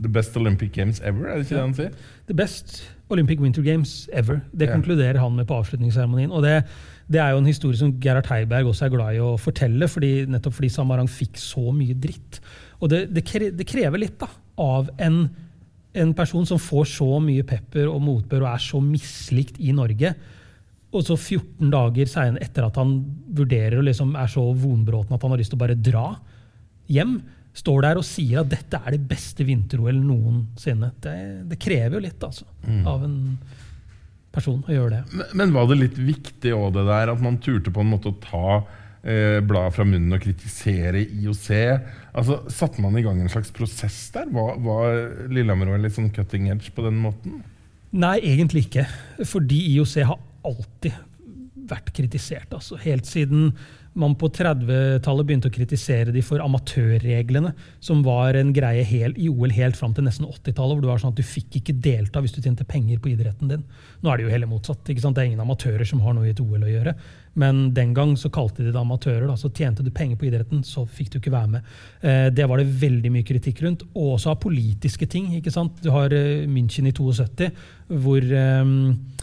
The best Olympic Games ever, er det ikke det han sier? The best Olympic Winter Games ever. Det Ja. konkluderer han med på avslutningsseremonien. Og det, det er jo en historie som Gerhard Heiberg også er glad i å fortelle, fordi, nettopp fordi Samarang fikk så mye dritt. Og det, det krever litt da, av en, en person som får så mye pepper og motbør og er så mislikt i Norge. Og så 14 dager senere, etter at han vurderer og liksom er så vonbråten at han har lyst til å bare dra hjem, står der og sier at dette er det beste vinter-OL noensinne. Det, det krever jo litt altså, av en person å gjøre det. Men, men var det litt viktig òg det der at man turte på en måte å ta eh, bladet fra munnen og kritisere IOC? Altså, Satte man i gang en slags prosess der? Var, var Lillehammer OL litt sånn cutting edge på den måten? Nei, egentlig ikke. Fordi IOC har alltid vært kritisert. Altså. Helt siden man på 30-tallet begynte å kritisere de for amatørreglene, som var en greie hel, i OL helt fram til nesten 80-tallet, hvor det var sånn at du fikk ikke delta hvis du tjente penger på idretten din. Nå er det jo hele motsatt. ikke sant? Det er ingen amatører som har noe i et OL å gjøre. Men den gang så kalte de det amatører. da, Så tjente du penger på idretten, så fikk du ikke være med. Eh, det var det veldig mye kritikk rundt. Og også av politiske ting. ikke sant? Du har eh, München i 72, hvor eh,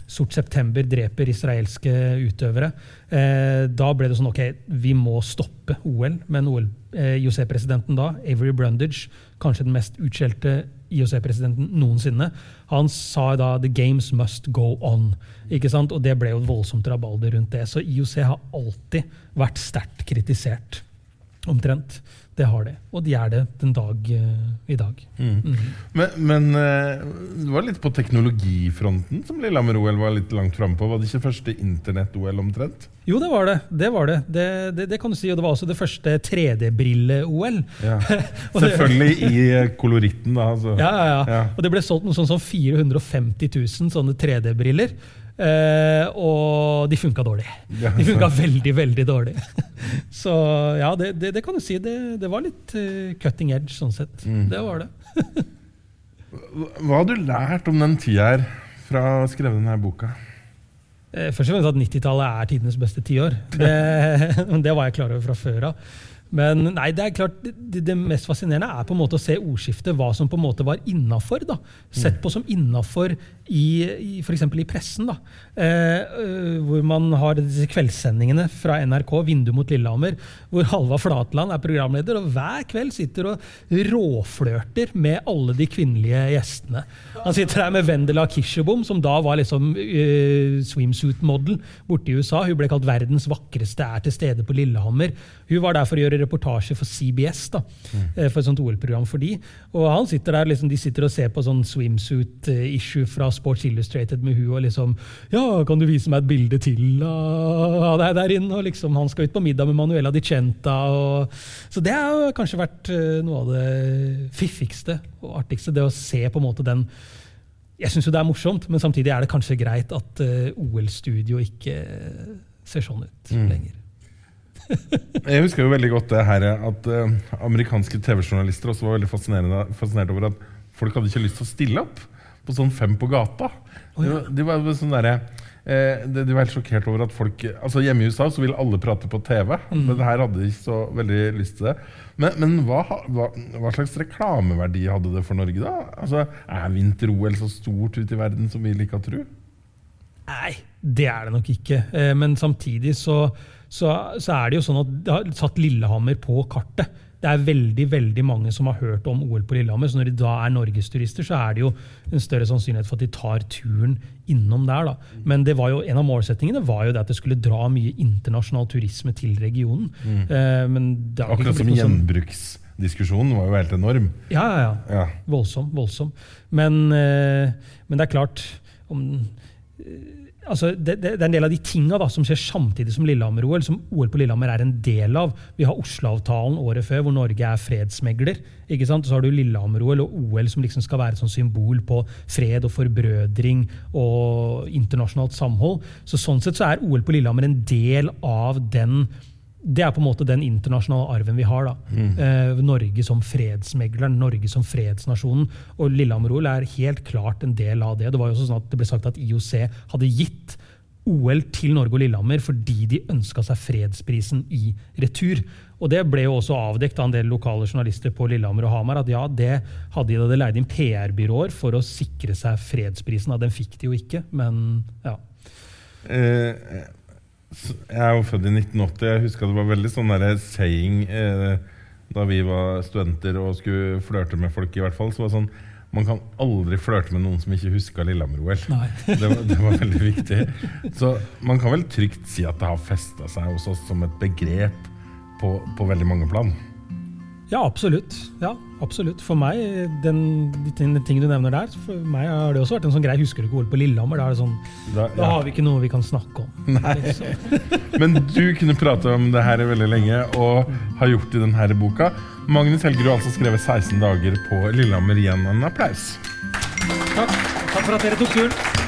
Sort september dreper israelske utøvere. Eh, da ble det sånn ok, vi må stoppe OL. Men IOC-presidenten eh, da, Avery Brundage, kanskje den mest utskjelte IOC-presidenten noensinne, han sa da 'the games must go on'. ikke sant? Og det ble jo voldsomt rabalder rundt det. Så IOC har alltid vært sterkt kritisert. Omtrent. Det har de. Og de er det den dag uh, i dag. Mm. Mm. Men, men uh, det var litt på teknologifronten som Lillehammer-OL var litt langt framme på. Var det ikke første internett-OL omtrent? Jo, det var det. Det var det. Det, det, det kan du si. Og det var også det første 3D-brille-OL. Ja. Selvfølgelig i eh, koloritten, da. Altså. Ja, ja, ja, Og det ble solgt noe sånn som 450 000 sånne 3D-briller. Uh, og de funka dårlig. De funka veldig, veldig dårlig. Så ja, det, det, det, kan du si. Det, det var litt uh, cutting edge, sånn sett. Mm. Det var det. Hva har du lært om den tida her fra å skrive denne boka? Uh, først og fremst at 90-tallet er tidenes beste tiår. Det, det var jeg klar over fra før av. Men nei, det er klart, det, det, mest fascinerende er på en måte å se ordskiftet, hva som på en måte var innafor. Sett på som innafor i, i f.eks. i pressen. da, eh, øh, Hvor man har disse kveldssendingene fra NRK, 'Vindu mot Lillehammer', hvor Halva Flatland er programleder og hver kveld sitter og råflørter med alle de kvinnelige gjestene. Han sitter her med Vendela Kirsebom, som da var liksom uh, swimsuit model borte i USA. Hun ble kalt 'verdens vakreste er til stede på Lillehammer'. Hun var der for å gjøre reportasje for CBS, da, mm. for et sånt OL-program for de. Og han sitter der, liksom, De sitter og ser på sånn swimsuit-issue fra Sports Illustrated med hun og liksom Ja, kan du vise meg et bilde til av deg der inne? Og liksom, han skal ut på middag med Manuela Di Centa. Og, så det har kanskje vært uh, noe av det fiffigste og artigste. Det å se på en måte den Jeg syns jo det er morsomt, men samtidig er det kanskje greit at uh, OL-studio ikke ser sånn ut mm. lenger. jeg husker jo veldig godt det her at amerikanske TV-journalister også var veldig fascinert over at folk hadde ikke lyst til å stille opp på sånn Fem på gata. Oh, ja. de, var, de, var sånn der, eh, de, de, var helt sjokkert over at folk altså Hjemme i USA så vil alle prate på TV, mm. men her hadde de ikke så veldig lyst til det. Men, men hva, hva, hva, slags reklameverdi hadde det for Norge, da? Altså, Er vinter-OL så stort ute i verden som vi liker å tro? Nei, det er det nok ikke. Eh, men samtidig så, så, så er det jo sånn at det har satt Lillehammer på kartet det er veldig veldig mange som har hørt om OL på Lillehammer. Så når de da er norgesturister, så er det jo en større sannsynlighet for at de tar turen innom der. da. Men det var jo, en av målsettingene var jo det at det skulle dra mye internasjonal turisme til regionen. Mm. Eh, Akkurat som gjenbruksdiskusjonen var jo helt enorm. Ja, ja, ja. ja. Voldsom. voldsom. Men, eh, men, det er klart om, eh, altså, det, det, er en del av de tinga som skjer samtidig som Lillehammer-OL, som OL på Lillehammer er en del av. Vi har Oslo-avtalen året før, hvor Norge er fredsmegler. ikke sant? Så har du Lillehammer-OL og OL som liksom skal være et symbol på fred og forbrødring og internasjonalt samhold. Så Sånn sett så er OL på Lillehammer en del av den det er på en måte den internasjonale arven vi har. da. Mm. Eh, Norge som fredsmegleren, Norge som fredsnasjonen. Og Lillehammer-OL er helt klart en del av det. Det var jo også sånn at det ble sagt at IOC hadde gitt OL til Norge og Lillehammer fordi de ønska seg fredsprisen i retur. Og Det ble jo også avdekt av en del lokale journalister på Lillehammer og Hamar at ja, det hadde de da de leide inn PR-byråer for å sikre seg fredsprisen. Ja, den fikk de jo ikke, men ja. Eh, jeg er jo født i 1980. Jeg husker det var veldig sånn der saying eh, da vi var studenter og skulle flørte med folk. i hvert fall, så var det sånn man kan aldri flørte med noen som ikke husker Lillehammer-OL. Det, det, var veldig viktig. Så man kan vel trygt si at det har festa seg hos oss som et begrep på, på veldig mange plan. Ja, absolutt. Ja, absolutt. For meg, den, den, ting du nevner der, for meg har det også vært en sånn grei Husker du ikke OL på Lillehammer? Da, sånn, da, ja. da, har vi ikke noe vi kan snakke om. Nei. Men du kunne prate om det her veldig lenge, og har gjort det i denne boka. Magnus Helgerud har altså skrevet 16 dager på Lillehammer. Igjen en applaus. Takk. Takk for at dere tok turen.